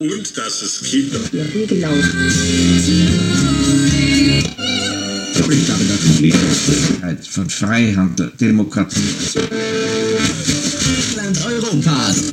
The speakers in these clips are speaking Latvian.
Und das ist Kita. Ja, genau. Ich glaube, dass Friedensfähigkeit von Freihandel, Demokratie. Land Europas.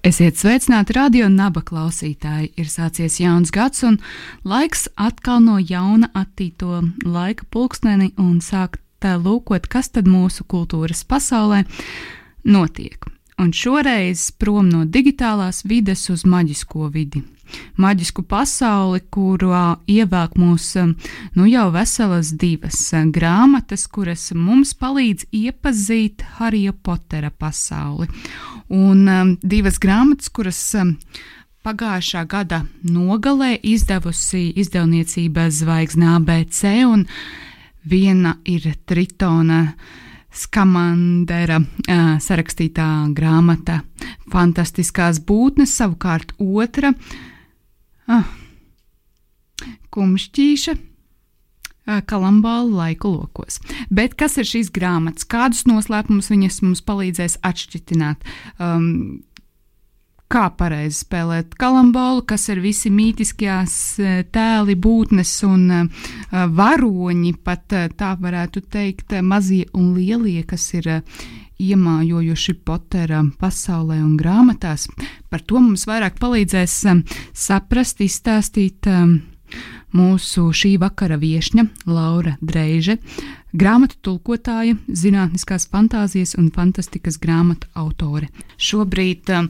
Esiet sveicināti radio naba klausītāji. Ir sācies jauns gads un laiks atkal no jauna attīto laika pulksteni un sākt lūkot, kas tad mūsu kultūras pasaulē notiek. Un šoreiz prom no digitālās vides uz maģisko vidi. Maģisku pasauli, kurā ievelk mūs nu jau veselas divas grāmatas, kuras mums palīdz iepazīt Harija Potera pasauli. Un um, divas grāmatas, kuras um, pagājušā gada nogalē izdevusi izdevniecība Zvaigznā ABC, un viena ir Tritona Skamandera uh, sarakstītā grāmata Fantastiskās būtnes, savukārt otra uh, Kumšķīša kalambālu laiku lokos. Bet kas ir šīs grāmatas? Kādus noslēpumus viņas mums palīdzēs atšķitināt? Um, kā pareizi spēlēt kalambolu, kas ir visi mītiskās tēli, būtnes un varoņi, pat tā varētu teikt, mazie un lielie, kas ir iemājojuši Potera pasaulē un grāmatās. Par to mums vairāk palīdzēs saprast, izstāstīt. Mūsu šī vakara viesņa Laura Dreiže, grāmatu tulkotāja, zinātniskās fantāzijas un fantastikas grāmatu autore. Šobrīd um,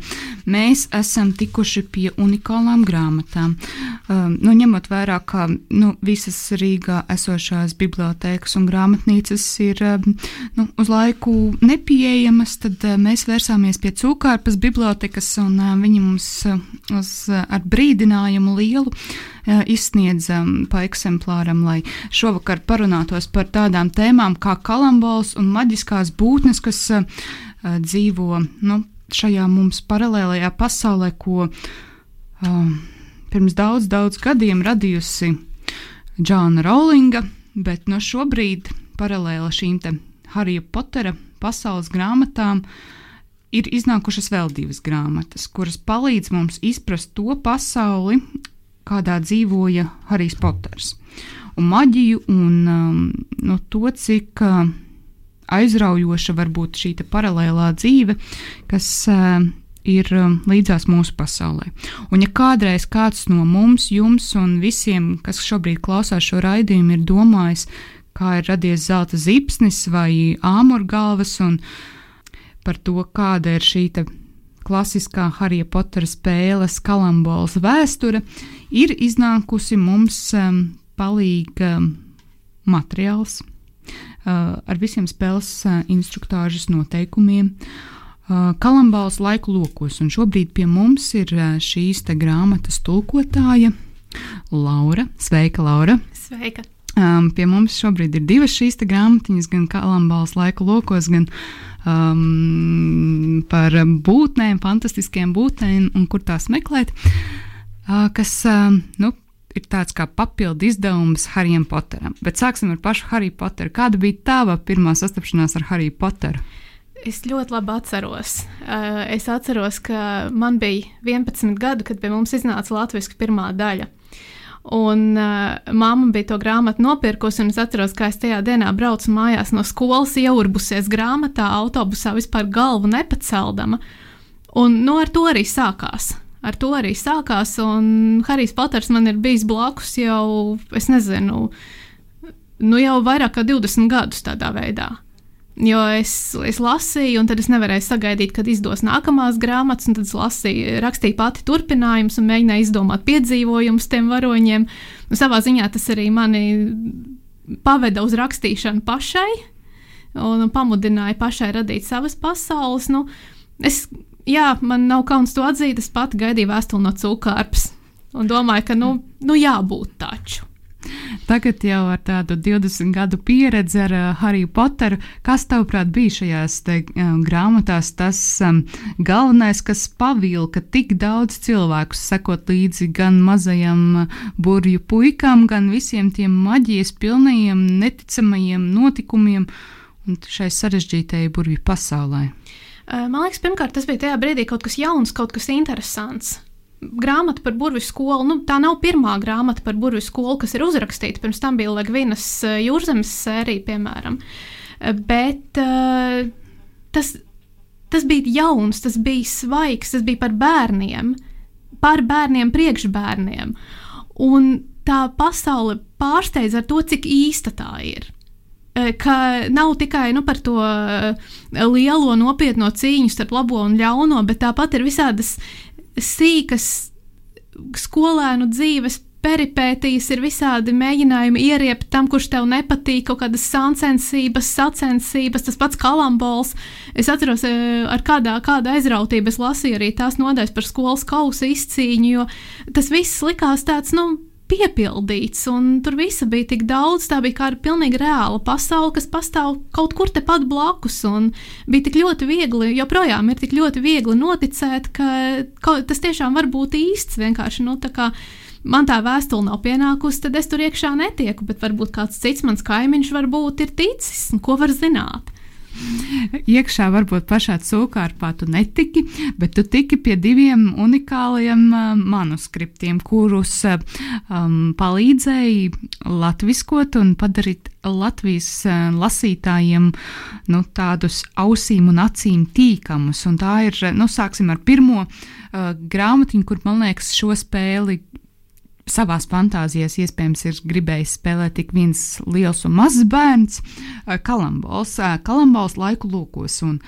mēs esam tikuši pie unikālām grāmatām. Um, nu, ņemot vērā, ka nu, visas Rīgā esošās bibliotēkas un grāmatnīcas ir um, nu, uz laiku nepieejamas, tad uh, mēs vērsāmies pie Cūkārpas bibliotekas un uh, viņi mums uh, uz, ar brīdinājumu lielu uh, izsniedza pa eksemplāram, lai šovakar parunātos par tādām tēmām kā kalambols un maģiskās būtnes, kas dzīvo nu, šajā mums paralēlajā pasaulē, ko uh, pirms daudz, daudz gadiem radījusi Džona Rowlinga, bet no šobrīd paralēli šīm te Harija Potera pasaules grāmatām ir iznākušas vēl divas grāmatas, kuras palīdz mums izprast to pasauli, kādā dzīvoja Harijs Poters. Un maģiju un um, no to, cik uh, aizraujoša var būt šī paralēlā dzīve, kas uh, ir um, līdzās mūsu pasaulē. Un, ja kādreiz kāds no mums, jums un visiem, kas šobrīd klausās šo raidījumu, ir domājis, kā ir radies zelta zipsnis vai āmurgalvas, un par to, kāda ir šī klasiskā Harija Potera spēles kalambols vēsture, ir iznākusi mums um, palīga um, materiāls uh, ar visiem spēles uh, instruktāžas noteikumiem. Uh, Kalambāls laiku lokos, un šobrīd pie mums ir uh, šīs grāmatas tulkotāja Laura. Sveika, Laura! Sveika! Um, pie mums šobrīd ir divas šīs grāmatiņas, gan Kalambāls laiku lokos, gan um, par būtnēm, fantastiskiem būtnēm un kur tās meklēt. Uh, kas um, nu, ir tāds kā papildu izdevums Harijam Poteram. Bet sāksim ar pašu Hariju Poteru. Kāda bija tava pirmā sastapšanās ar Hariju Poteru? Es ļoti labi atceros. Uh, es atceros, ka man bija 11 gadi, kad pie mums iznāca latviešu pirmā daļa. Un uh, mamma bija to grāmatu nopirkusi, un es atceros, kā es tajā dienā braucu mājās no skolas, ieurbusies grāmatā, autobusā vispār galvu nepaceldama. Un nu, ar to arī sākās. Ar to arī sākās, un Harijs Poters man ir bijis blakus jau, es nezinu, nu jau vairāk kā 20 gadus tādā veidā. Jo es, es lasīju, un tad es nevarēju sagaidīt, kad izdos nākamās grāmatas, un tad es lasīju, rakstīju pati turpinājumus un mēģināju izdomāt piedzīvojumus tiem varoņiem. Un savā ziņā tas arī mani paveda uz rakstīšanu pašai, un pamudināja pašai radīt savas pasaules. Nu, es, jā, man nav kauns to atzīt, es pati gaidīju vēstuli no cūkārpas un domāju, ka nu, nu jābūt taču. Tagad jau ar tādu 20 gadu pieredzi ar uh, Hariju Poteru, kas tavuprāt bija šajās te, uh, grāmatās tas um, galvenais, kas pavilka tik daudz cilvēku sekot līdzi gan mazajam uh, burju puikam, gan visiem tiem maģijas pilnajiem, neticamajiem notikumiem un šai sarežģītajai burvju pasaulē? Uh, man liekas, pirmkārt, tas bija tajā brīdī kaut kas jauns, kaut kas interesants grāmata par burbuļu skolu. Nu, tā nav pirmā grāmata par burbuļu skolu, kas ir uzrakstīta. Pirms tam bija Ligvinas eh, jūrzemes sērija, piemēram. Eh, bet tas, tas bija jauns, tas bija svaigs, tas bija par bērniem, par bērniem, priekšbērniem. Un tā pasaule pārsteidz ar to, cik īsta tā ir ka nav tikai nu, par to lielo nopietno cīņu starp labo un ļauno, bet tāpat ir visādas sīkas skolēnu dzīves peripētīs ir visādi mēģinājumi ieriept tam, kurš tev nepatīk, kaut kādas sāncensības, sacensības, tas pats kalambols. Es atceros, eh, ar kādā, kāda aizrautība es lasīju arī tās nodaļas par skolas kausa izcīņu, jo tas viss likās tāds, nu, piepildīts, un tur visa bija tik daudz. Tā bija kāda pilnīgi reāla pasaule, kas pastāv kaut kur tepat blakus. Un bija tik ļoti viegli, joprojām ir tik ļoti viegli noticēt, ka kaut, tas tiešām var būt īsts. Vienkārši nu, tā kā man tā vēstule nav pienākusi, tad es tur iekšā netieku, bet varbūt kāds cits mans kaimiņš varbūt ir ticis, un ko var zināt. Iekšā varbūt pašā cūkārpā tu netiki, bet tu tiki pie diviem unikāliem uh, manuskriptiem, kurus uh, um, palīdzēja latviskot un padarīt Latvijas uh, lasītājiem nu, tādus ausīm un acīm tīkamus. Un tā ir, nu, sāksim ar pirmo uh, grāmatiņu, kur man liekas šo spēli savās fantāzijās iespējams ir gribējis spēlēt tik viens liels un mazs bērns, Kalambols, Kalambols laiku lūkos. Un,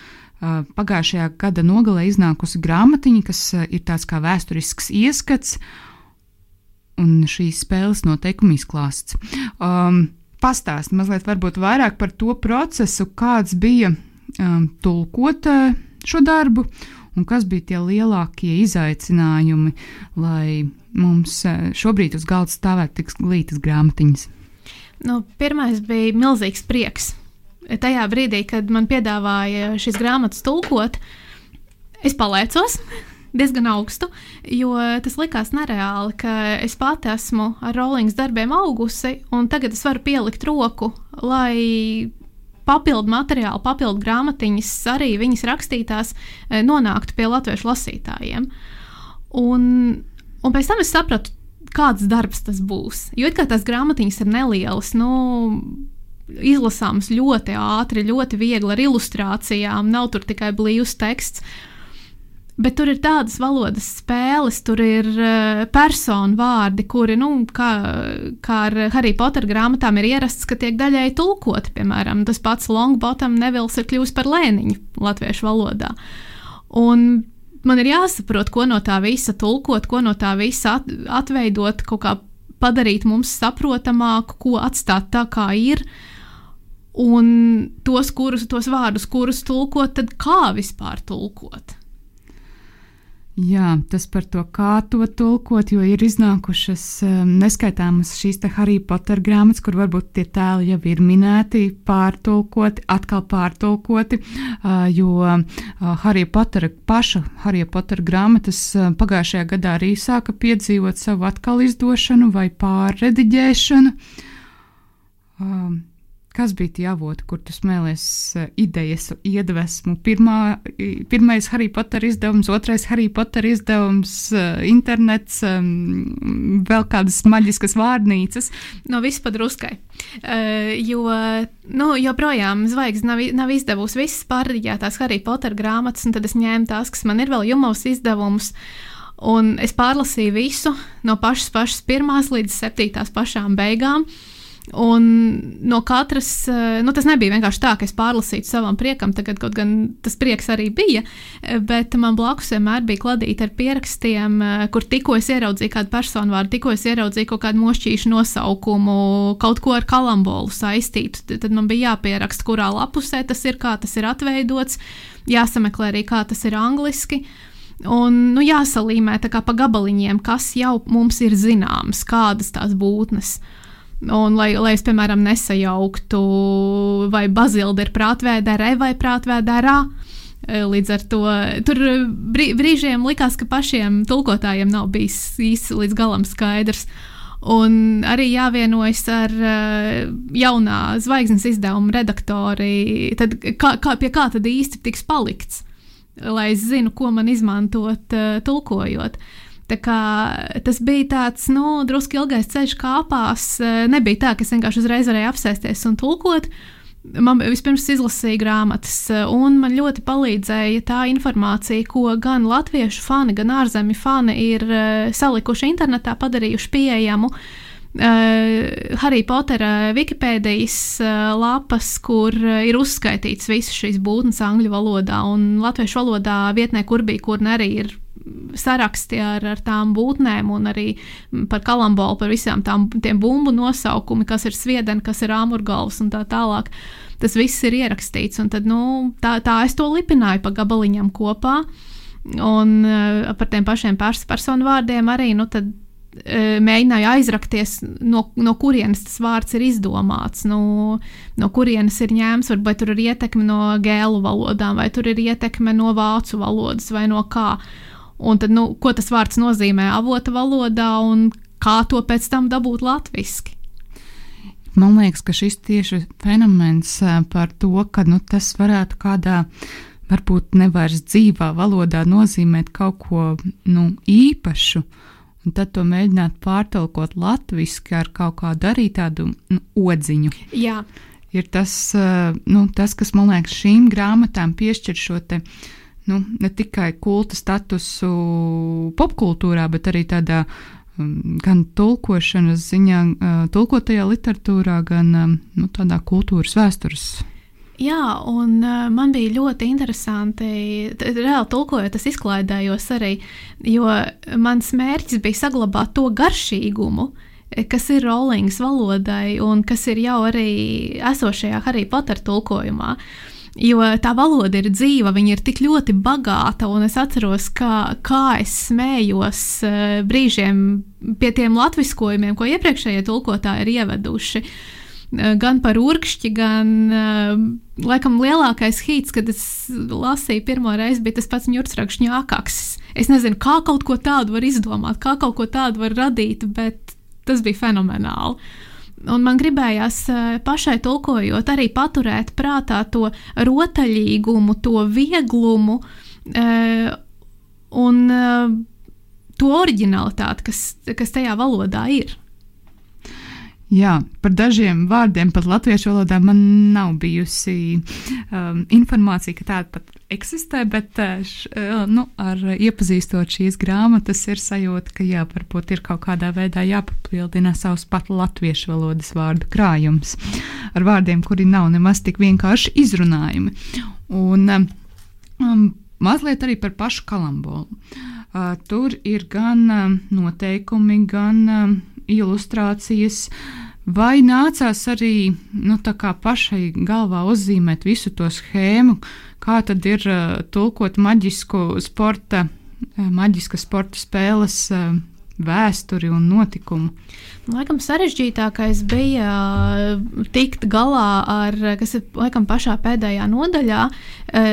pagājušajā gada nogalē iznākusi grāmatiņa, kas ir tāds kā vēsturisks ieskats un šīs spēles noteikumi izklāsts. Um, Pastāst mazliet vairāk par to procesu, kāds bija um, tulkot uh, šo darbu un kas bija tie lielākie izaicinājumi, lai mums eh, šobrīd uz galda stāvētu tik glītas grāmatiņas? Nu, pirmais bija milzīgs prieks. Tajā brīdī, kad man piedāvāja šīs grāmatas tulkot, es palaicos diezgan augstu, jo tas likās nereāli, ka es pati esmu ar Rollings darbiem augusi, un tagad es varu pielikt roku, lai papildu materiālu, papildu grāmatiņas, arī viņas rakstītās, eh, nonāktu pie latviešu lasītājiem. Un, un pēc tam es sapratu, kāds darbs tas būs. Jo it kā tās grāmatiņas ir nelielas, nu, izlasāmas ļoti ātri, ļoti viegli ar ilustrācijām, nav tur tikai blīvs teksts. Bet tur ir tādas valodas spēles, tur ir uh, personu vārdi, kuri, nu, kā, kā ar Harry Potter grāmatām, ir ierasts, ka tiek daļēji tulkoti. Piemēram, tas pats Longbottom Nevils ir kļuvis par lēniņu latviešu valodā. Un man ir jāsaprot, ko no tā visa tulkot, ko no tā visa at, atveidot, kaut kā padarīt mums saprotamāku, ko atstāt tā, kā ir. Un tos, kurus, tos vārdus, kurus tulkot, tad kā vispār tulkot? Jā, tas par to, kā to tulkot, jo ir iznākušas um, neskaitāmas šīs Harry Potter grāmatas, kur varbūt tie tēli jau ir minēti, pārtulkoti, atkal pārtulkoti, uh, jo uh, Harry Potter paša Harry Potter grāmatas uh, pagājušajā gadā arī sāka piedzīvot savu atkal izdošanu vai pārrediģēšanu. Um, Kas bija tie avoti, kur tu smēlies uh, idejas, iedvesmu? Pirmā, pirmais Harry Potter izdevums, otrais Harry Potter izdevums, uh, internets, um, vēl kādas maģiskas vārnīcas. No viss padruskai. Uh, jo, nu, joprojām zvaigznes nav, nav izdevusi visas pārdiģētās Harry Potter grāmatas, un tad es ņēmu tās, kas man ir vēl jumavs izdevums. Un es pārlasīju visu no pašas, pašas pirmās līdz septītās pašām beigām. Un no katras, nu, tas nebija vienkārši tā, ka es pārlasītu savam priekam, tagad kaut gan tas prieks arī bija, bet man blakus vienmēr bija kladīta ar pierakstiem, kur tikko es ieraudzīju kādu personu vārdu, tikko es ieraudzīju kaut kādu mošķīšu nosaukumu, kaut ko ar kalambolu saistītu. Tad man bija jāpieraksta, kurā lapusē tas ir, kā tas ir atveidots, jāsameklē arī, kā tas ir angliski. Un nu, jāsalīmē pa gabaliņiem, kas jau mums ir zināms, kādas tās būtnes ir. Un, lai, lai es, piemēram, nesajauktu, vai bazilda ir prātvēdā re vai prātvēdā rā. E, līdz ar to tur brīžiem likās, ka pašiem tulkotājiem nav bijis īsti līdz galam skaidrs. Un arī jāvienojas ar jaunā zvaigznes izdevuma redaktori, tad kā, kā, pie kā tad īsti tiks palikts, lai es zinu, ko man izmantot uh, tulkojot. Uh, Tas bija tāds, nu, drusku ilgais ceļš kāpās. Eh, nebija tā, ka es vienkārši uzreiz varēju apsēsties un tulkot. Man vispirms izlasīja grāmatas, eh, un man ļoti palīdzēja tā informācija, ko gan latviešu fani, gan ārzemju fani ir eh, salikuši internetā, padarījuši pieejamu. Uh, Harry Pottera Wikipēdijas uh, lapas, kur uh, ir uzskaitīts visas šīs būtnes angļu valodā, un latviešu valodā vietnē, kur bija, kur arī ir saraksti ar, ar tām būtnēm un arī par kalambolu, par visām tām bumbu nosaukumi, kas ir sviedeni, kas ir āmurgalvs un tā tālāk. Tas viss ir ierakstīts, un tad, nu, tā, tā es to lipināju pa gabaliņam kopā. Un uh, par tiem pašiem pers personu vārdiem arī nu, tad, uh, mēģināju aizrakties, no, no kurienes tas vārds ir izdomāts, nu, no kurienes ir ņēmts, vai tur ir ietekme no gēlu valodām, vai tur ir ietekme no vācu valodas, vai no kā. Uh, Un tad, nu, ko tas vārds nozīmē avota valodā un kā to pēc tam dabūt latviešu? Man liekas, ka šis tieši fenomens par to, ka nu, tas varētu kādā varbūt nevairs dzīvā valodā nozīmēt kaut ko nu, īpašu, un tad to mēģināt pārtulkot latviešu ar kaut kādu arī tādu nu, odziņu. Jā. Ir tas, nu, tas, kas man liekas, šīm grāmatām piešķir šo te nu, ne tikai kulta statusu popkultūrā, bet arī tādā um, gan tulkošanas ziņā, uh, tulkotajā literatūrā, gan um, nu, tādā kultūras vēstures. Jā, un uh, man bija ļoti interesanti, reāli tulkojot, es izklaidējos arī, jo mans mērķis bija saglabāt to garšīgumu, kas ir Rowlings valodai un kas ir jau arī esošajā Harry Potter tulkojumā. Uh, Jo tā valoda ir dzīva, viņa ir tik ļoti bagāta, un es atceros, kā, kā es smējos uh, brīžiem pie tiem latviskojumiem, ko iepriekšējie tulkotāji ir ieveduši. Uh, gan par urkšķi, gan uh, laikam lielākais hīts, kad es lasīju pirmo reizi, bija tas pats ņurtsrakšņu ākaks. Es nezinu, kā kaut ko tādu var izdomāt, kā kaut ko tādu var radīt, bet tas bija fenomenāli. Un man gribējās eh, pašai tulkojot, arī paturēt prātā to rotaļīgumu, to vieglumu eh, un eh, to originalitāti, kas, kas tajā valodā ir. Jā, par dažiem vārdiem pat latviešu valodā man nav bijusi um, informācija, ka tāda pat eksistē, bet uh, š, uh, nu, ar iepazīstot šīs grāmatas, ir sajūta, ka jā, varbūt ir kaut kādā veidā jāpapildina savs pat latviešu valodas vārdu krājums ar vārdiem, kuri nav nemaz tik vienkārši izrunājumi. Un um, um mazliet arī par pašu kalambolu. Uh, tur ir gan um, noteikumi, gan um, ilustrācijas. Vai nācās arī nu, pašai galvā uzzīmēt visu to schēmu, kā tad ir uh, tulkot maģisku sporta, uh, maģiska sporta spēles uh, vēsturi un notikumu? Laikam sarežģītākais bija tikt galā ar, kas ir laikam pašā pēdējā nodaļā.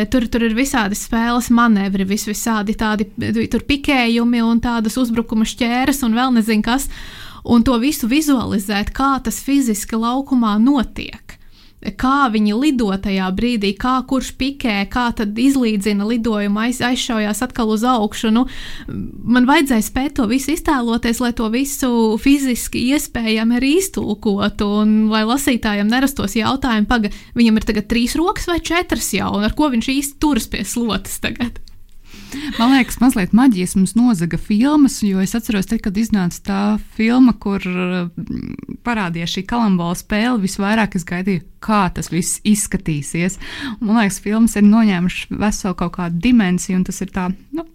Tur, tur ir visādi spēles manevri, vis, visādi tādi pikējumi un tādas uzbrukuma šķēres un vēl nezinu kas. Uh, un to visu vizualizēt, kā tas fiziski laukumā notiek. Kā viņi lido tajā brīdī, kā kurš pikē, kā tad izlīdzina lidojumu, aiz, aizšaujās atkal uz augšu. Nu, man vajadzēja spēt to visu iztēloties, lai to visu fiziski iespējami arī iztulkotu, un lai lasītājiem nerastos jautājumi, pagaidi, viņam ir tagad trīs rokas vai četras jau, un ar ko viņš īsti turas pie slotas tagad. Man liekas, mazliet maģijas mums nozaga filmas, jo es atceros, tad, kad iznāca tā filma, kur mm, parādījās šī kalambola spēle, visvairāk es gaidīju, kā tas viss izskatīsies. Man liekas, filmas ir noņēmušas veselu kaut kādu dimensiju, un tas ir tā, nu,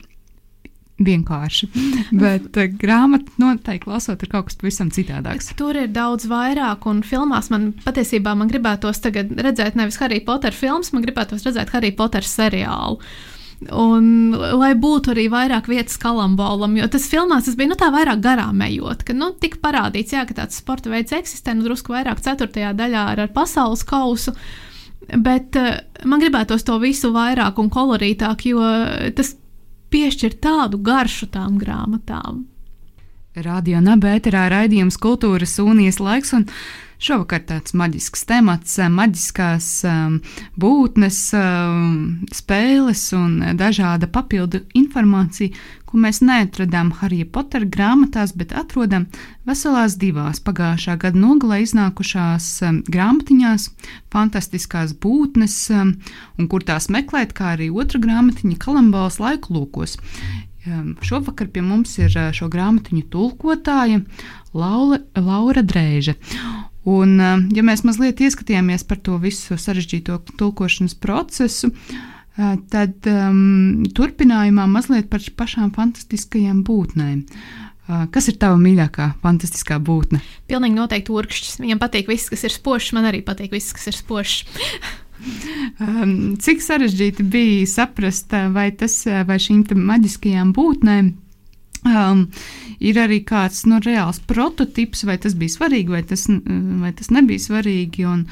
vienkārši. Bet uh, grāmata noteikti lasot, ir kaut kas pavisam citādāks. Tur ir daudz vairāk, un filmās man patiesībā man gribētos redzēt nevis Harry Potter filmas, man gribētos redzēt Harry Potter seriālu. Un, lai būtu arī vairāk vietas kalambolam, jo tas filmās tas bija nu, tā vairāk garām ejot, ka nu, tika parādīts, jā, ka tāds sporta veids eksistē, nu, drusku vairāk ceturtajā daļā ar, ar pasaules kausu. Bet uh, man gribētos to visu vairāk un kolorītāk, jo tas piešķir tādu garšu tām grāmatām. Radio Nabērā raidījums Kultūras Unijas laiks, un šovakar tāds maģisks temats, maģiskās um, būtnes, um, spēles un dažāda papildu informācija, ko mēs neatradām Harija Potera grāmatās, bet atrodam veselās divās pagājušā gada nogalē iznākušās um, grāmatiņās, fantastiskās būtnes, un kur tās meklēt, kā arī otra grāmatiņa Kalambāls laiku lūkos. Šovakar pie mums ir šo grāmatiņu tulkotāja Laura, Laura Drēža. Un, ja mēs mazliet ieskatījāmies par to visu sarežģīto tulkošanas procesu, tad um, turpinājumā mazliet par pašām fantastiskajām būtnēm. Uh, kas ir tava mīļākā, fantastiskā būtne? Pilnīgi noteikti urkšķis. Viņam patīk viss, kas ir spožs, man arī patīk viss, kas ir spožs. um, cik sarežģīti bija saprast, vai, tas, vai šīm maģiskajām būtnēm um, ir arī kāds nu, reāls prototyps, vai tas bija svarīgi, vai tas, vai tas nebija svarīgi. Un,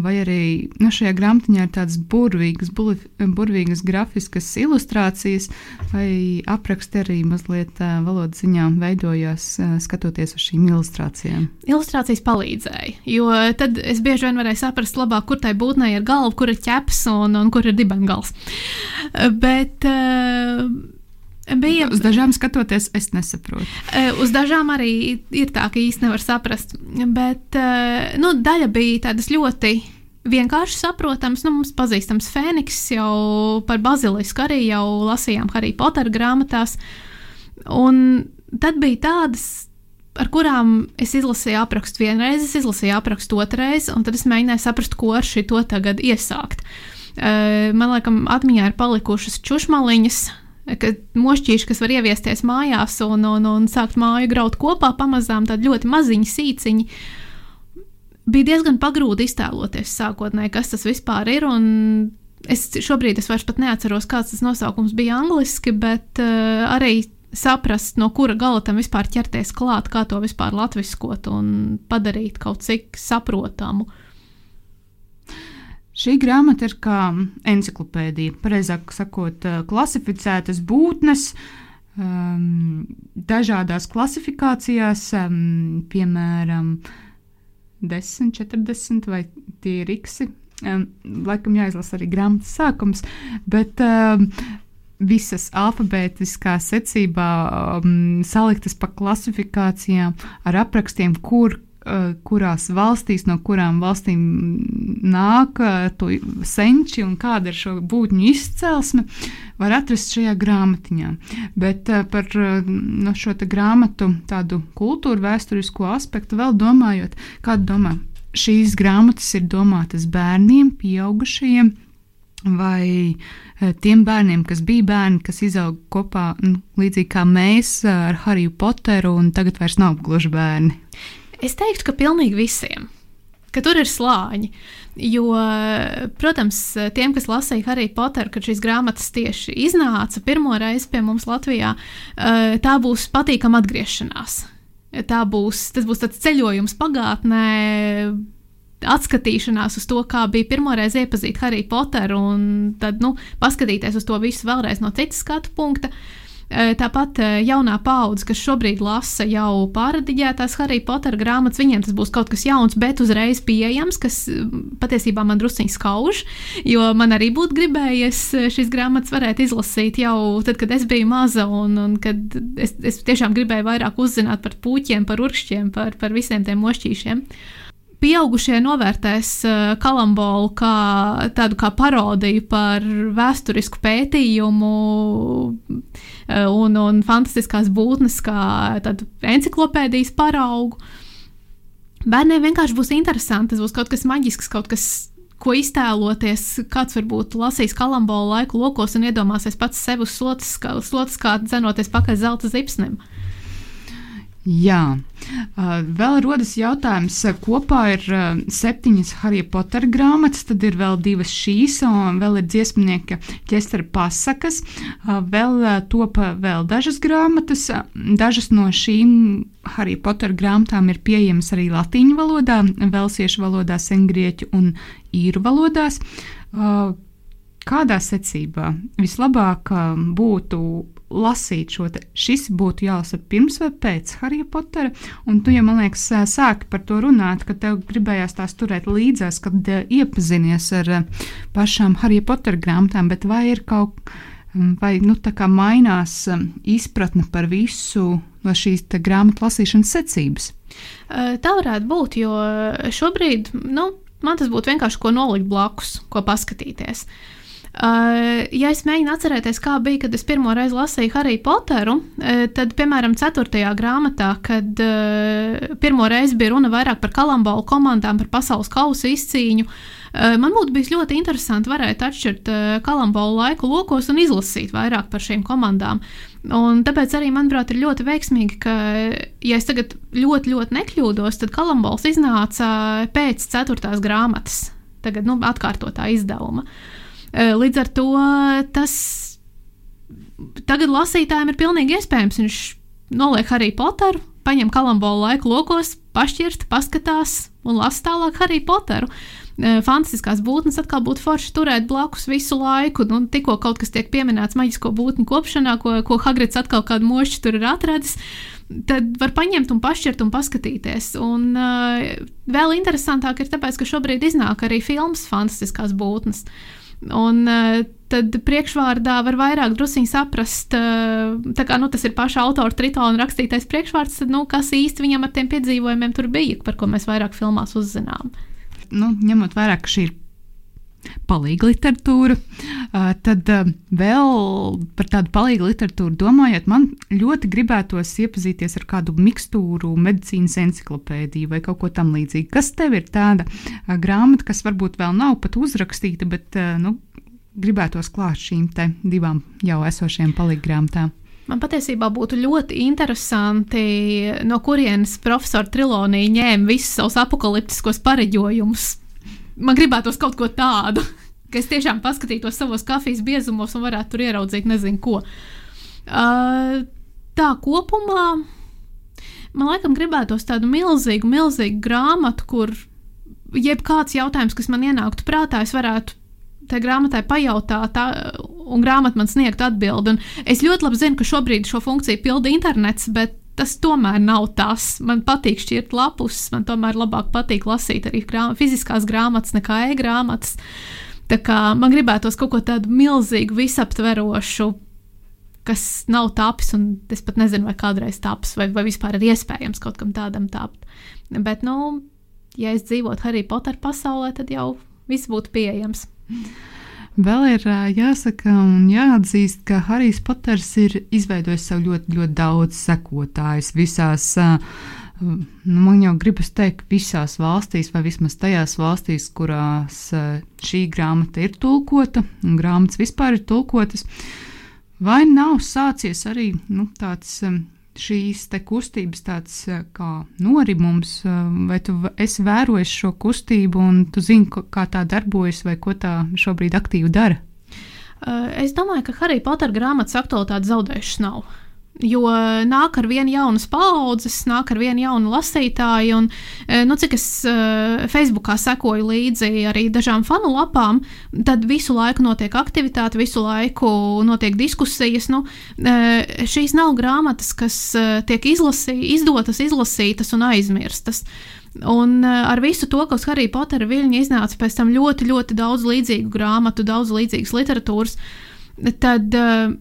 Vai arī nu, šajā grāmatiņā ir tādas burvīgas, burvīgas grafiskas ilustrācijas, vai apraksti arī mazliet uh, valodas ziņā veidojās uh, skatoties uz šīm ilustrācijām? Ilustrācijas palīdzēja, jo tad es bieži vien varēju saprast labāk, kur tai būtnei ir galva, kur ir ķeps un, un kur ir dibengals. Bet uh, Bija, uz dažām skatoties, es nesaprotu. Uz dažām arī ir tā, ka īsti nevar saprast. Bet nu, daļa bija tādas ļoti vienkārši saprotams. Nu, mums pazīstams Fēniks jau par bazilisku arī jau lasījām Harry Potter grāmatās. Un tad bija tādas, ar kurām es izlasīju aprakstu vienreiz, es izlasīju aprakstu otrreiz, un tad es mēģināju saprast, ko ar šo tagad iesākt. Man liekas, atmiņā ir palikušas čušmaliņas, ka mošķīši, kas var ieviesties mājās un, un, un sākt māju graut kopā pamazām, tādi ļoti maziņi sīciņi. Bija diezgan pagrūti iztēloties sākotnēji, kas tas vispār ir. Es šobrīd es vairs neatceros, kāds tas nosaukums bija angliski, bet uh, arī saprast, no kura gala tam vispār ķerties klāt, kā to vispār latviskot un padarīt kaut cik saprotamu. Uh, Šī grāmata ir kā encyklopēdija, precīzāk sakot, eh, klasificētas būtnes. Um, dažādās klasifikācijās, um, piemēram, 10, 40 vai tie ir iksi. Um, laikam jāizlasa arī grāmatas sākums, bet um, visas alfabētiskā secībā um, saliktas pa klasifikācijām ar aprakstiem, kur kurās valstīs, no kurām valstīm nāk to senči un kāda ir šo būtņu izcelsme, var atrast šajā grāmatiņā. Bet par no šo grāmatu tādu kultūru vēsturisko aspektu vēl domājot, kāda domā, šīs grāmatas ir domātas bērniem, pieaugušajiem. Vai tiem bērniem, kas bija bērni, kas izauga kopā, nu, līdzīgi kā mēs ar Hariju Poteru, un tagad vairs nav gluži bērni? Es teiktu, ka pilnīgi visiem. Ka tur ir slāņi. Jo, protams, tiem, kas lasīja Harry Potteru, kad šīs grāmatas tieši iznāca pirmo reizi pie mums Latvijā, eh, tā būs patīkama atgriešanās. Tā būs, tas būs tāds ceļojums pagātnē, atskatīšanās uz to, kā bija pirmoreiz iepazīt Harry Potteru, un tad nu, paskatīties uz to visu vēlreiz no citas skatu punkta. Uh, tāpat eh, jaunā paudze, kas šobrīd lasa jau pārrediģētās Harry Potter grāmatas, viņiem tas būs kaut kas jauns, bet uzreiz pieejams, kas mm, patiesībā man drusciņi skauž, jo man arī būtu gribējies eh, šīs grāmatas varēt izlasīt jau tad, kad es biju maza, un, un kad es, es tiešām gribēju vairāk uzzināt par puķiem, par urkšķiem, par, par visiem tiem mošķīšiem. Pieaugušie novērtēs uh, kalambolu kā tādu kā parodiju par vēsturisku pētījumu uh, un, un fantastiskās būtnes, kā tādu enciklopēdijas paraugu. Bērniem vienkārši būs interesanti, tas būs kaut kas maģisks, kaut kas, ko iztēloties. Kāds varbūt lasīs kalambolu laiku lokos un iedomāsies pats sev uz slotas, slotas kā dzenoties pakaļ zelta zipsnim. Jā, uh, vēl rodas jautājums, kopā ir uh, septiņas Harry Potter grāmatas, tad ir vēl divas šīs, un vēl ir dziesmnieka ķestara pasakas, uh, vēl topa vēl dažas grāmatas, dažas no šīm Harry Potter grāmatām ir pieejamas arī latīņu valodā, velsiešu valodā, sengrieķu un īru valodās. Kādā secībā vislabāk būtu lasīt šo te. Šis būtu jālasa pirms vai pēc Harija Potera. Un tu, ja man liekas, sāki par to runāt, ka tev gribējās tās turēt līdzās, kad iepazinies ar pašām Harija Potera grāmatām, bet vai ir kaut vai nu, kā mainās izpratne par visu no šīs grāmatu lasīšanas secības? Tā varētu būt, jo šobrīd nu, man tas būtu vienkārši ko nolikt blakus, ko paskatīties. Uh, Uh, ja es mēģinu atcerēties, kā bija, kad es pirmo reizi lasīju Harry Potteru, uh, tad, piemēram, 4. grāmatā, kad uh, pirmo reizi bija runa vairāk par kalambolu komandām, par pasaules kausa izcīņu, man būtu bijis ļoti interesanti varēt atšķirt kalambolu laiku lokos un izlasīt vairāk par šīm komandām. Un tāpēc arī, manuprāt, ir ļoti veiksmīgi, ka, ja es tagad ļoti, ļoti nekļūdos, tad kalambols iznāca pēc 4. grāmatas, tagad nu, atkārtotā izdevuma. Uh, līdz ar to tas tagad lasītājiem ir pilnīgi iespējams. Viņš noliek Harry Potteru, paņem kalambolu laiku lokos, pašķirst, paskatās un lasa tālāk Harry Potteru. Eh, fantastiskās būtnes atkal būtu forši turēt blakus visu laiku. Nu, tikko kaut kas tiek pieminēts maģisko būtņu kopšanā, ko, ko Hagrits atkal kādu mošķi tur ir atradis, tad var paņemt un pašķirt un paskatīties. Un uh, vēl interesantāk ir tāpēc, ka šobrīd iznāk arī filmas Fantastiskās būtnes. Uh, Un uh, tad priekšvārdā var vairāk druskuļi saprast, uh, kā nu, tas ir paša autora Tritona rakstītais priekšvārds, tad, nu, kas īsti viņam ar tiem piedzīvojumiem tur bija, par ko mēs vairāk filmās uzzinām. Nu, ņemot vērā, ka šī ir palīga literatūra. Uh, tad uh, vēl par tādu palīga literatūru domājot, man ļoti gribētos iepazīties ar kādu mikstūru, medicīnas encyklopēdiju vai kaut ko tamlīdzīgu. Kas tev ir tāda uh, grāmata, kas varbūt vēl nav pat uzrakstīta, bet nu, gribētos klāt šīm divām jau esošajām palīga grāmatām? Man patiesībā būtu ļoti interesanti, no kurienes profesora Trilonija ņēma visus savus apakaliptiskos pareģojumus man gribētos kaut ko tādu, ka es tiešām paskatītos savos kafijas biezumos un varētu tur ieraudzīt nezinu ko. Uh, tā kopumā man laikam gribētos tādu milzīgu, milzīgu grāmatu, kur jebkāds jautājums, kas man ienāktu prātā, es varētu tai grāmatai pajautāt, tā, un grāmata man sniegtu atbildi. Un es ļoti labi zinu, ka šobrīd šo funkciju pilda internets, bet tas tomēr nav tas. Man patīk šķirt lapus, man tomēr labāk patīk lasīt arī grāma, fiziskās grāmatas nekā e-grāmatas. Tā kā man gribētos kaut ko tādu milzīgu, visaptverošu, kas nav tapis, un es pat nezinu, vai kādreiz taps, vai, vai vispār ir iespējams kaut kam tādam tapt. Bet, nu, ja es dzīvotu Harry Potter pasaulē, tad jau viss būtu pieejams. Vēl ir jāsaka un jāatzīst, ka Harijs Poters ir izveidojis sev ļoti, ļoti daudz sekotājus visās. Nu, man jau gribas teikt, visās valstīs, vai vismaz tajās valstīs, kurās šī grāmata ir tulkota, un grāmatas vispār ir tulkotas, vai nav sācies arī nu, tāds šīs kustības tāds eh, kā norimums, eh, vai tu esi vērojis šo kustību un tu zini, kā tā darbojas vai ko tā šobrīd aktīvi dara? Eh, es domāju, ka Harry Potter grāmatas aktualitāte zaudējušas nav. Jo nāk ar vienu jaunas paudzes, nāk ar vienu jaunu lasītāju, un, e, nu, cik es uh, Facebookā sekoju līdzi arī dažām fanu lapām, tad visu laiku notiek aktivitāte, visu laiku notiek diskusijas. Nu, uh, šīs nav grāmatas, kas uh, tiek izlasī, izdotas, izlasītas un aizmirstas. Un ar visu to, kas Harry Pottera viļņi iznāca pēc tam ļoti, ļoti daudz līdzīgu grāmatu, daudz līdzīgas literatūras, tad uh,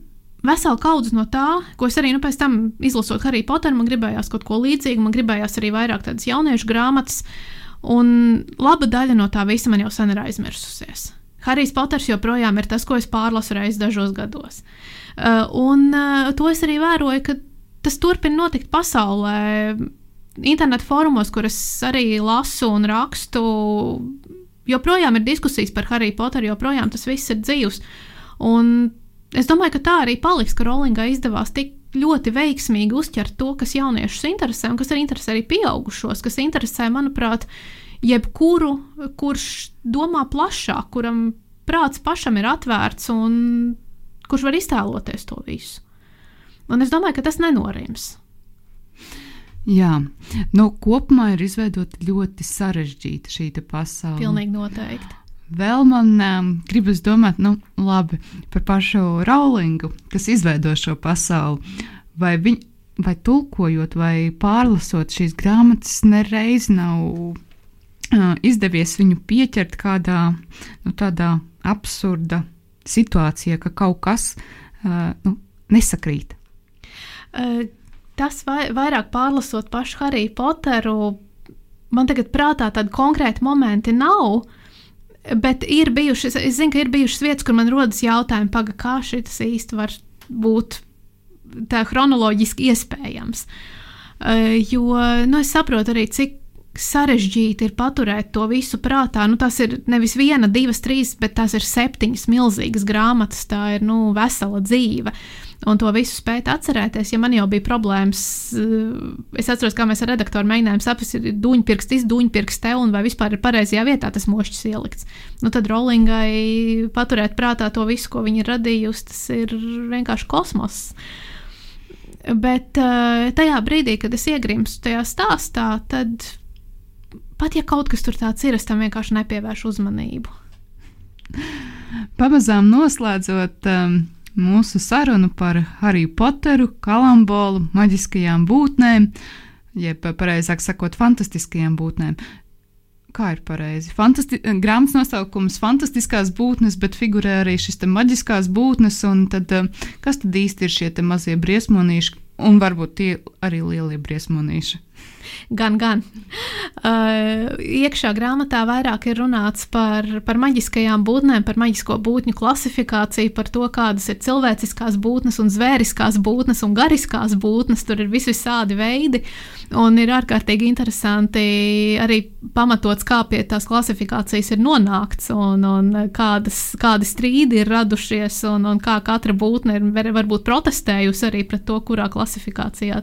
vesela kaudze no tā, ko es arī nu, pēc tam izlasot Harry Potteru, man gribējās kaut ko līdzīgu, man gribējās arī vairāk tādas jauniešu grāmatas. Un laba daļa no tā visa man jau sen ir aizmirsusies. Harijs Poters joprojām ir tas, ko es pārlasu reizes dažos gados. Uh, un uh, to es arī vēroju, ka tas turpina notikt pasaulē. Internet fórumos, kur es arī lasu un rakstu, joprojām ir diskusijas par Hariju Poteru, joprojām tas viss ir dzīvs. Un es domāju, ka tā arī paliks, ka Rolingai izdevās tik ļoti veiksmīgi uzķert to, kas jauniešus interesē, un kas arī interesē arī pieaugušos, kas interesē, manuprāt, jebkuru, kurš domā plašāk, kuram prāts pašam ir atvērts un kurš var iztēloties to visu. Un es domāju, ka tas nenorims. Jā, nu, kopumā ir izveidota ļoti sarežģīta šī pasaule. Pilnīgi noteikti. Vēl man um, gribas domāt, nu, par pašu Rowlingu, kas izveido šo pasauli. Vai, viņ, vai tulkojot, vai pārlasot šīs grāmatas, nereiz nav uh, izdevies viņu pieķert kādā nu, tādā absurda situācijā, ka kaut kas uh, nu, nesakrīt. Uh, tas vai, vairāk pārlasot pašu Hariju Poteru, man tagad prātā tādi konkrēti momenti nav. Uh, Bet ir bijušas, es zinu, ka ir bijušas vietas, kur man rodas jautājumi, paga, kā šis īsti var būt tā chronoloģiski iespējams. Uh, jo nu, es saprotu arī, cik sarežģīti ir paturēt to visu prātā. Nu, tas ir nevis viena, divas, trīs, bet tās ir septiņas milzīgas grāmatas. Tā ir nu, vesela dzīve. Un to visu spēt atcerēties. Ja man jau bija problēmas, eh, es atceros, kā mēs ar redaktoru mēģinājām saprast, ir duņpirksts, izduņpirksts te un vai vispār ir pareizajā vietā tas mošķis ielikts. Nu, tad Rollingai paturēt prātā to visu, ko viņa ir radījusi, tas ir vienkārši kosmos. Bet uh, tajā brīdī, kad es iegrimstu tajā stāstā, tad pat ja kaut kas tur tāds ir, es tam vienkārši nepievēršu uzmanību. Pamazām noslēdzot. Um mūsu sarunu par Hariju Poteru, kalambolu, maģiskajām būtnēm, jeb pareizāk sakot, fantastiskajām būtnēm. Kā ir pareizi? Fantasti grāmatas nosaukums - fantastiskās būtnes, bet figurē arī šis maģiskās būtnes, un tad, eh, kas tad īsti ir šie mazie briesmonīši, un varbūt tie arī lielie briesmonīši? Gan, gan. Uh, iekšā grāmatā vairāk ir runāts par, par maģiskajām būtnēm, par maģisko būtņu klasifikāciju, par to, kādas ir cilvēciskās būtnes, un zvēriskās būtnes un gariskās būtnes. Tur ir visvisādi veidi, un ir ārkārtīgi interesanti arī pamatots, kā pie tās klasifikācijas ir nonākts, un, un kādas, kādi strīdi ir radušies, un, un kā katra būtne ir varbūt protestējusi arī pret to, kurā klasifikācijā,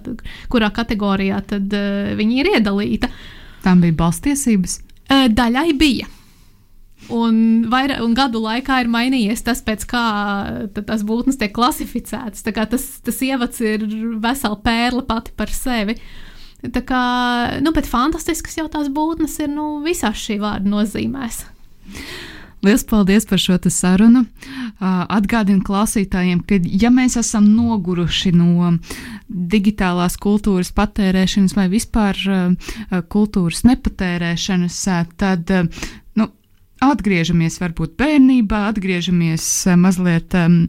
kurā kategorijā tad uh, viņa ir iedalīta. Tam bija balstiesības? Daļai bija. Un, vairā, un gadu laikā ir mainījies tas, kā tās būtnes tiek klasificētas. Tas, tas ievads ir vesela pērle pati par sevi. Tā kā, nu, bet fantastiskas jau tās būtnes ir nu, visās šī vārda nozīmēs. Lielas paldies par šo sarunu. Atgādinu klausītājiem, ka, ja mēs esam noguruši no digitālās kultūras patērēšanas vai vispār kultūras nepatērēšanas, tad nu, atgriežamies varbūt bērnībā, atgriežamies mazliet. Um,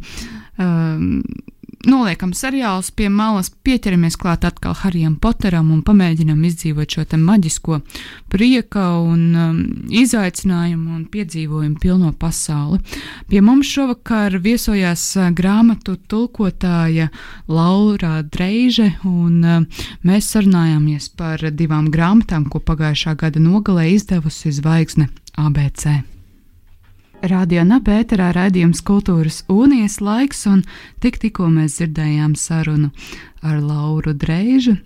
um, noliekam seriālus pie malas, pieķeramies klāt atkal Harijam Poteram un pamēģinam izdzīvot šo maģisko prieka un um, izaicinājumu un piedzīvojumu pilno pasauli. Pie mums šovakar viesojās uh, grāmatu tulkotāja Laura Dreiže, un uh, mēs sarunājāmies par divām grāmatām, ko pagājušā gada nogalē izdevusi Zvaigzne ABC. Radio Nabērā raidījums Kultūras Unijas laiks, un tik, tikko mēs dzirdējām sarunu ar Lauru Dreižu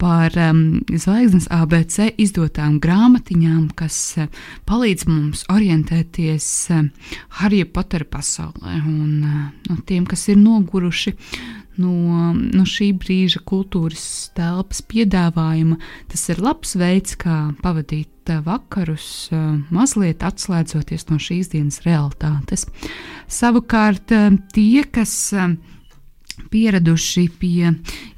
par um, zvaigznes ABC izdotām grāmatiņām, kas uh, palīdz mums orientēties uh, Harija Potera pasaulē un uh, no tiem, kas ir noguruši no, no šī brīža kultūras telpas piedāvājuma. Tas ir labs veids, kā pavadīt eh, vakarus, eh, mazliet atslēdzoties no šīs dienas realitātes. Savukārt eh, tie, kas pieraduši pie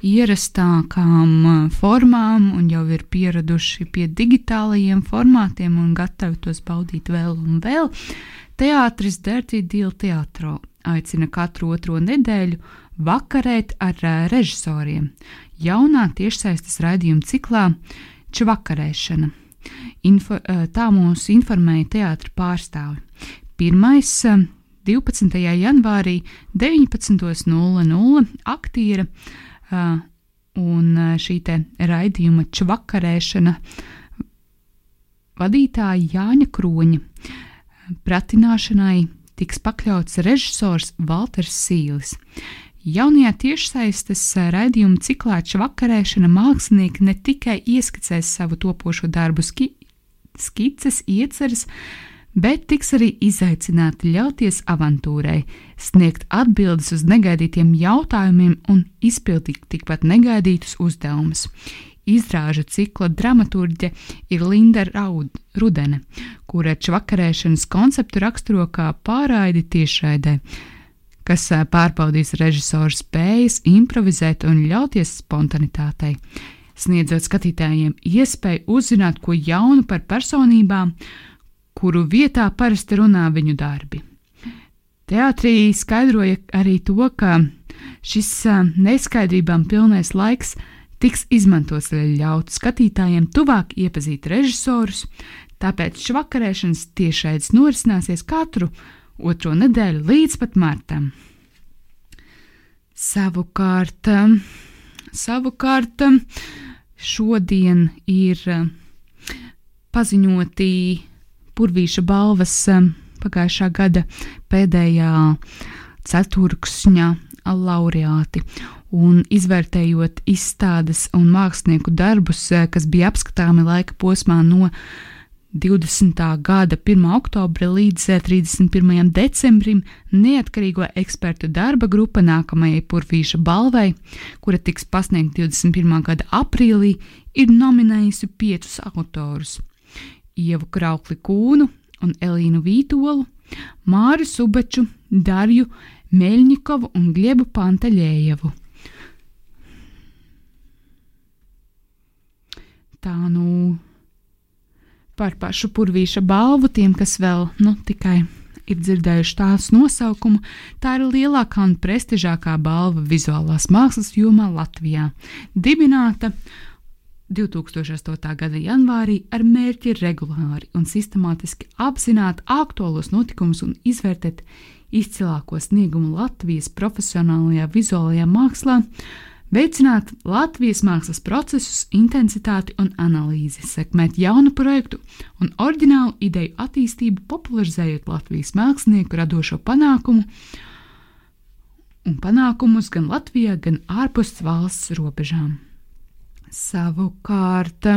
ierastākām formām un jau ir pieraduši pie digitālajiem formātiem un gatavi tos baudīt vēl un vēl, teātris Dirty Deal Teatro aicina katru otro nedēļu vakarēt ar režisoriem jaunā tiešsaistes raidījuma ciklā Čvakarēšana. Info, tā mūs informēja teātra pārstāvi. Pirmais 12. janvārī 19.00 aktiera un šī raidījuma čvakarēšana vadītāja Jāņa Kroņa pratināšanai tiks pakļauts režisors Walters Sīlis. Jaunajā tiešsaistes raidījuma ciklā čvakarēšana mākslinieki ne tikai ieskicēs savu topošo darbu ski skices, ieceres, bet tiks arī izaicināti ļauties avantūrai, sniegt atbildes uz negaidītiem jautājumiem un izpildīt tikpat negaidītus uzdevumus. Izrāžu cikla dramaturģe ir Linda Raud, Rudene, kura čvakarēšanas konceptu raksturo kā pārraidi tiešraidē, kas pārbaudīs režisoru spējas improvizēt un ļauties spontanitātei sniedzot skatītājiem iespēju uzzināt ko jaunu par personībām, kuru vietā parasti runā viņu darbi. Teātrī skaidroja arī to, ka šis neskaidrībām pilnais laiks tiks izmantots, lai ļautu skatītājiem tuvāk iepazīt režisorus, tāpēc švakarēšanas tiešraides norisināsies katru otro nedēļu līdz pat martam. Savukārt, savukārt šodien ir paziņoti Purvīša balvas pagājušā gada pēdējā ceturksņa laureāti. Un izvērtējot izstādes un mākslinieku darbus, kas bija apskatāmi laika posmā no 20. gada 1. oktobra līdz 31. Eh, decembrim neatkarīgo ekspertu darba grupa nākamajai Purvīša balvai, kura tiks pasniegta 21. gada aprīlī, ir nominējusi piecus autorus - Ievu Kraukli Kūnu un Elīnu Vītolu, Māru Subeču, Darju Meļņikovu un Gliebu Pantaļējevu. Tā nu par pašu purvīša balvu tiem, kas vēl nu, tikai ir dzirdējuši tās nosaukumu. Tā ir lielākā un prestižākā balva vizuālās mākslas jomā Latvijā. Dibināta 2008. gada janvārī ar mērķi regulāri un sistemātiski apzināt aktuālos notikumus un izvērtēt izcilāko sniegumu Latvijas profesionālajā vizuālajā mākslā, veicināt Latvijas mākslas procesus, intensitāti un analīzi, sekmēt jaunu projektu un oriģinālu ideju attīstību, popularizējot Latvijas mākslinieku radošo panākumu un panākumus gan Latvijā, gan ārpus valsts robežām. Savukārt,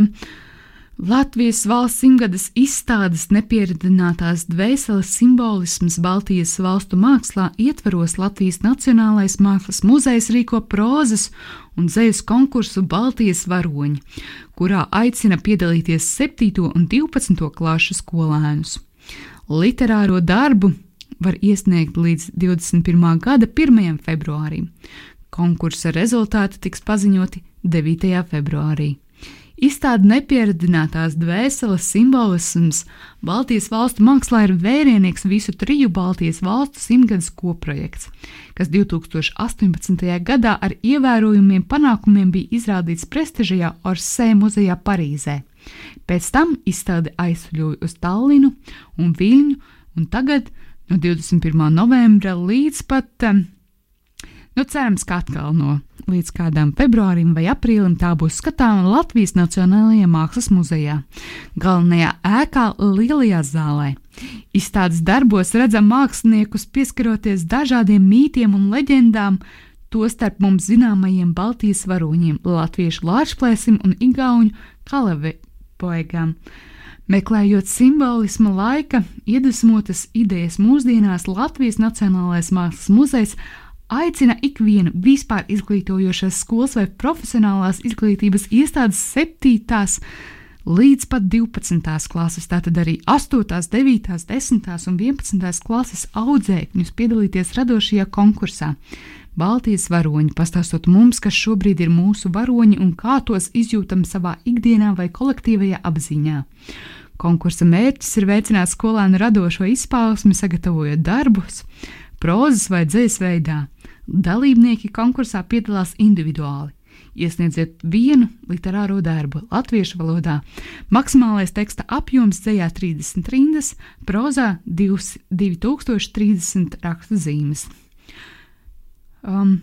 Latvijas valsts simtgades izstādes nepieradinātās dvēseles simbolisms Baltijas valstu mākslā ietveros Latvijas Nacionālais mākslas muzejs rīko prozas un dzejas konkursu Baltijas varoņi, kurā aicina piedalīties 7. un 12. klašu skolēnus. Literāro darbu var iesniegt līdz 21. gada 1. februārim. Konkursa rezultāti tiks paziņoti 9. februārī. Izstāde nepieradinātās dvēseles simbolisms Baltijas valstu mākslā ir vērienīgs visu triju Baltijas valstu simtgades koprojekts, kas 2018. gadā ar ievērojumiem panākumiem bija izrādīts prestižajā Orsē muzejā Parīzē. Pēc tam izstāde aizceļoja uz Tallinu un Viļņu, un tagad no 21. novembra līdz pat Nu, cerams, ka atkal no līdz kādam februārim vai aprīlim tā būs skatāma Latvijas Nacionālajā Mākslas muzejā, galvenajā ēkā Lielajā zālē. Izstādes darbos redzam māksliniekus pieskaroties dažādiem mītiem un leģendām, tostarp mums zināmajiem Baltijas varoņiem, latviešu lāčplēsim un igauņu kalevi poegām. Meklējot simbolisma laika, iedvesmotas idejas mūsdienās Latvijas Nacionālais Mākslas muzejs aicina ikvienu vispār izglītojošās skolas vai profesionālās izglītības iestādes 7. līdz pat 12. klases, tātad arī 8., 9., 10. un 11. klases audzēkņus piedalīties radošajā konkursā. Baltijas varoņi, pastāstot mums, kas šobrīd ir mūsu varoņi un kā tos izjūtam savā ikdienā vai kolektīvajā apziņā. Konkursa mērķis ir veicināt skolēnu radošo izpausmi, sagatavojot darbus, prozas vai dzējas veidā. Dalībnieki konkursā piedalās individuāli. iesniedziet vienu literāro darbu latviešu valodā. Maksimālais teksta apjoms dzējā 30 rindas, prozā 2030 rakstu zīmes. Um,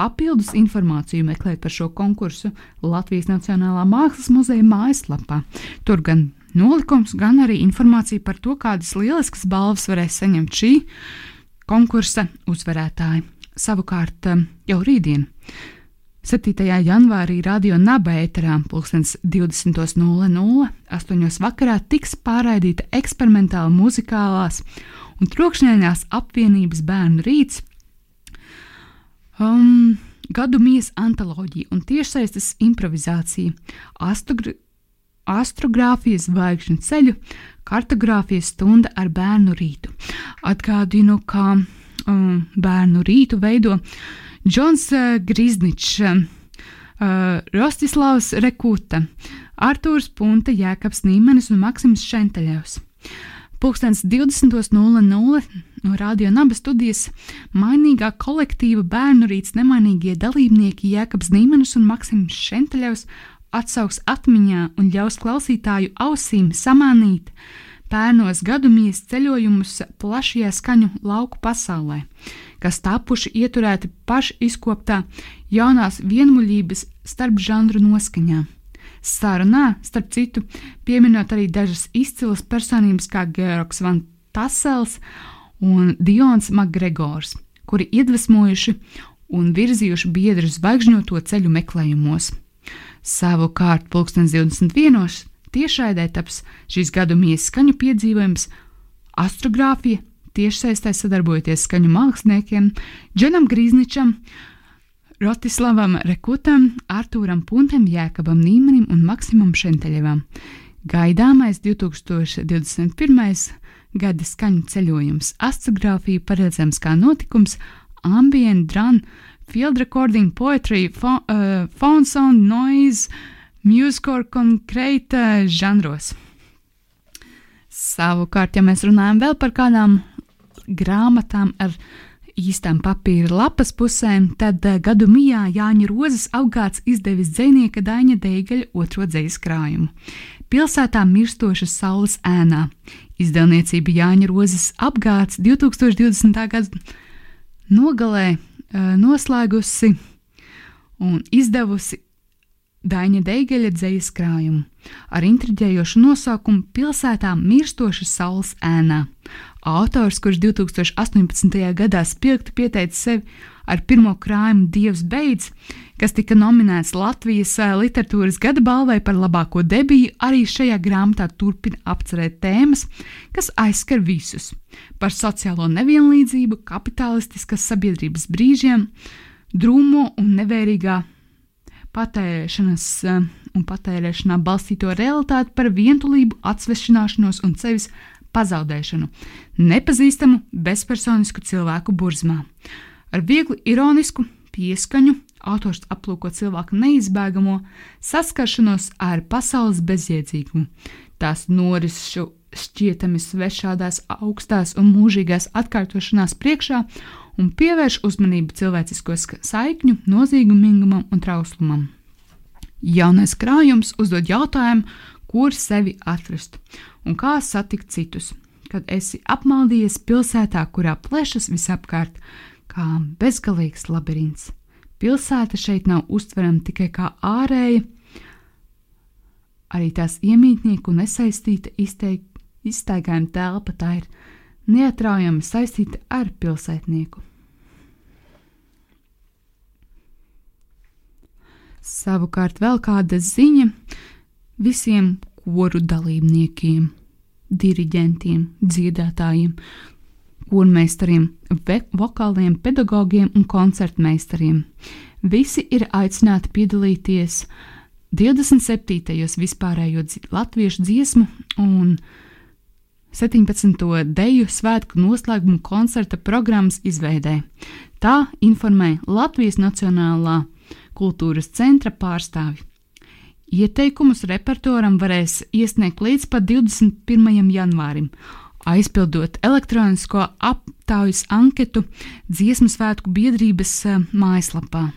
Papildus informāciju meklēt par šo konkursu Latvijas Nacionālā Mākslas muzeja mājaslapā. Tur gan nolikums, gan arī informācija par to, kādas lieliskas balvas varēs saņemt šī konkursa uzvarētāji. Savukārt um, jau rītdien, 7. janvārī, radio Naba ēterā 20.00. 8. vakarā tiks pārraidīta eksperimentāla muzikālās un trokšņainās apvienības bērnu rīts. Um, gadu mijas antoloģija un tiešsaistes improvizācija, astogr astrogrāfijas zvaigžņu ceļu, kartogrāfijas stunda ar bērnu rītu. Atgādinu, ka um, bērnu rītu veido Džons uh, Grizničs, uh, Rostislavs Rekuta, Artūrs Punte, Jēkabs Nīmenis un Maksims Šenteļevs. Pūkstens 20.00 no Radio Naba studijas mainīgā kolektīva bērnu rīts nemainīgie dalībnieki Jēkabs Nīmenis un Maksims Šenteļevs atsauks atmiņā un ļaus klausītāju ausīm samanīt pērnos gadumijas ceļojumus plašajā skaņu lauku pasaulē, kas tapuši ieturēti paši izkoptā jaunās vienmuļības starp žanru noskaņā. Sarunā, starp citu, pieminot arī dažas izcilas personības kā Georgs Van Tassels un Dions Makgregors, kuri iedvesmojuši un virzījuši biedru zvaigžņoto ceļu meklējumos. Savukārt, 2021. Tiešraidē taps šīs gadu mījas skaņu piedzīvojums, astrogrāfija, tiešsaistē sadarbojoties skaņu māksliniekiem, Džanam Grīsničam, Rotislavam Rekutam, Artūram Puntam, Jēkabam Nīmanim un Maksimam Šenteļevam. Gaidāmais 2021. gada skaņu ceļojums, astrogrāfija paredzams kā notikums, ambient, drum, field recording, poetry, phone, uh, phone sound, noise, mūzikas konkrēta žanros. Savukārt, ja mēs runājam vēl par kādām grāmatām ar īstām papīra lapas pusēm, tad uh, gadu mijā Jāņa Rozes apgāds izdevis dzinieka Daņa Deigaļa otro dzīslu krājumu. Pilsētā mirstošas saules ēnā. Izdevniecība Jāņa Rozes apgāds 2020. gada nogalē uh, noslēgusi un izdevusi Daņa Deigeļa dzejas krājumu ar intriģējošu nosaukumu Pilsētā mirstošas saules ēnā. Autors, kurš 2018. gadā spilgti pieteica sevi ar pirmo krājumu Dievs beidz, kas tika nominēts Latvijas literatūras gada balvai par labāko debiju, arī šajā grāmatā turpina apcerēt tēmas, kas aizskar visus - par sociālo nevienlīdzību, kapitalistiskas sabiedrības brīžiem, drūmo un nevērīgā patērēšanas eh, un patērēšanā balstīto realitāti par vientulību, atsvešināšanos un sevis pazaudēšanu, nepazīstamu, bezpersonisku cilvēku burzmā. Ar viegli ironisku pieskaņu autors aplūko cilvēku neizbēgamo saskaršanos ar pasaules bezjēdzīgumu, tās norisu šķietami svešādās, augstās un mūžīgās atkārtošanās priekšā un pievērš uzmanību cilvēcisko saikņu, nozīmīgumam un trauslumam. Jaunais krājums uzdod jautājumu, kur sevi atrast un kā satikt citus, kad esi apmaldījies pilsētā, kurā plešas visapkārt, kā bezgalīgs labirints. Pilsēta šeit nav uztverama tikai kā ārēja, arī tās iemītnieku nesaistīta izteik, iztaigājuma telpa, tā ir neatraujami saistīta ar pilsētnieku. Savukārt vēl kāda ziņa visiem koru dalībniekiem, diriģentiem, dziedātājiem, kurmeistariem, vokāliem pedagogiem un koncertmeistariem. Visi ir aicināti piedalīties 27. vispārējo latviešu dziesmu un 17. deju svētku noslēguma koncerta programmas izveidē. Tā informē Latvijas Nacionālā kultūras centra pārstāvi. Ieteikumus repertoram varēs iesniegt līdz pat 21. janvārim, aizpildot elektronisko aptaujas anketu dziesmu svētku biedrības eh, mājaslapā.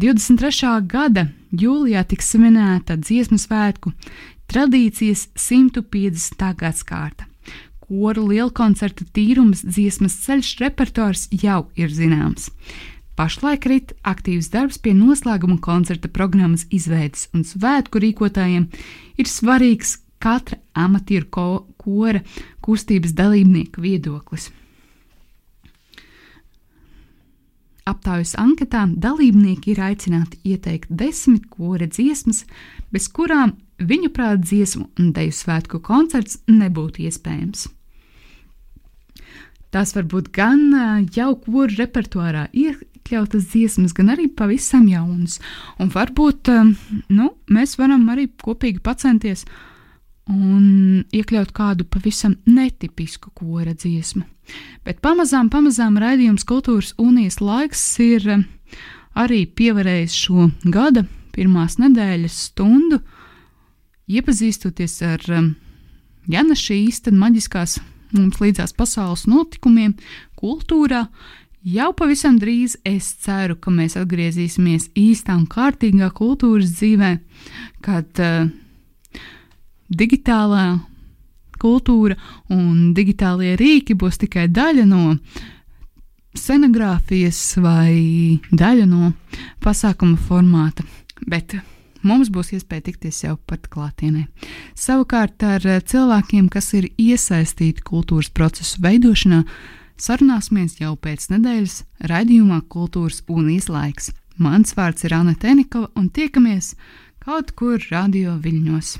23. gada jūlijā tiks svinēta dziesmu svētku tradīcijas 150. gadsimta. Koru lielkoncerta tīrums, dziesmas ceļš, repertuārs jau ir zināms. Pašlaik rit aktīvs darbs pie noslēguma koncerta programmas izveides, un svētku rīkotājiem ir svarīgs katra amatieru ko kora kustības dalībnieka viedoklis. Aptaujas anketām dalībnieki ir aicināti ieteikt desmit kora dziesmas, bez kurām viņu prāt dziesmu un deju svētku koncerts nebūtu iespējams. Tās var būt gan jau kuru repertuārā iekļautas dziesmas, gan arī pavisam jaunas. Un varbūt nu, mēs varam arī kopīgi censties un iekļaut kādu pavisam netipisku kora dziesmu. Bet pamazām, pamazām raidījums Kultūras unijas laiks ir arī pievarējis šo gada pirmās nedēļas stundu, iepazīstoties ar um, Jana šīs maģiskās mums līdzās pasaules notikumiem, kultūrā. Jau pavisam drīz es ceru, ka mēs atgriezīsimies īstā un kārtīgā kultūras dzīvē, kad uh, digitālā kultūra un digitālie rīki būs tikai daļa no scenogrāfijas vai daļa no pasākuma formāta. Bet mums būs iespēja tikties jau pat klātienē. Savukārt ar cilvēkiem, kas ir iesaistīti kultūras procesu veidošanā, sarunāsimies jau pēc nedēļas raidījumā Kultūras un Īslaiks. Mans vārds ir Anna Tenikova un tiekamies kaut kur radio viļņos.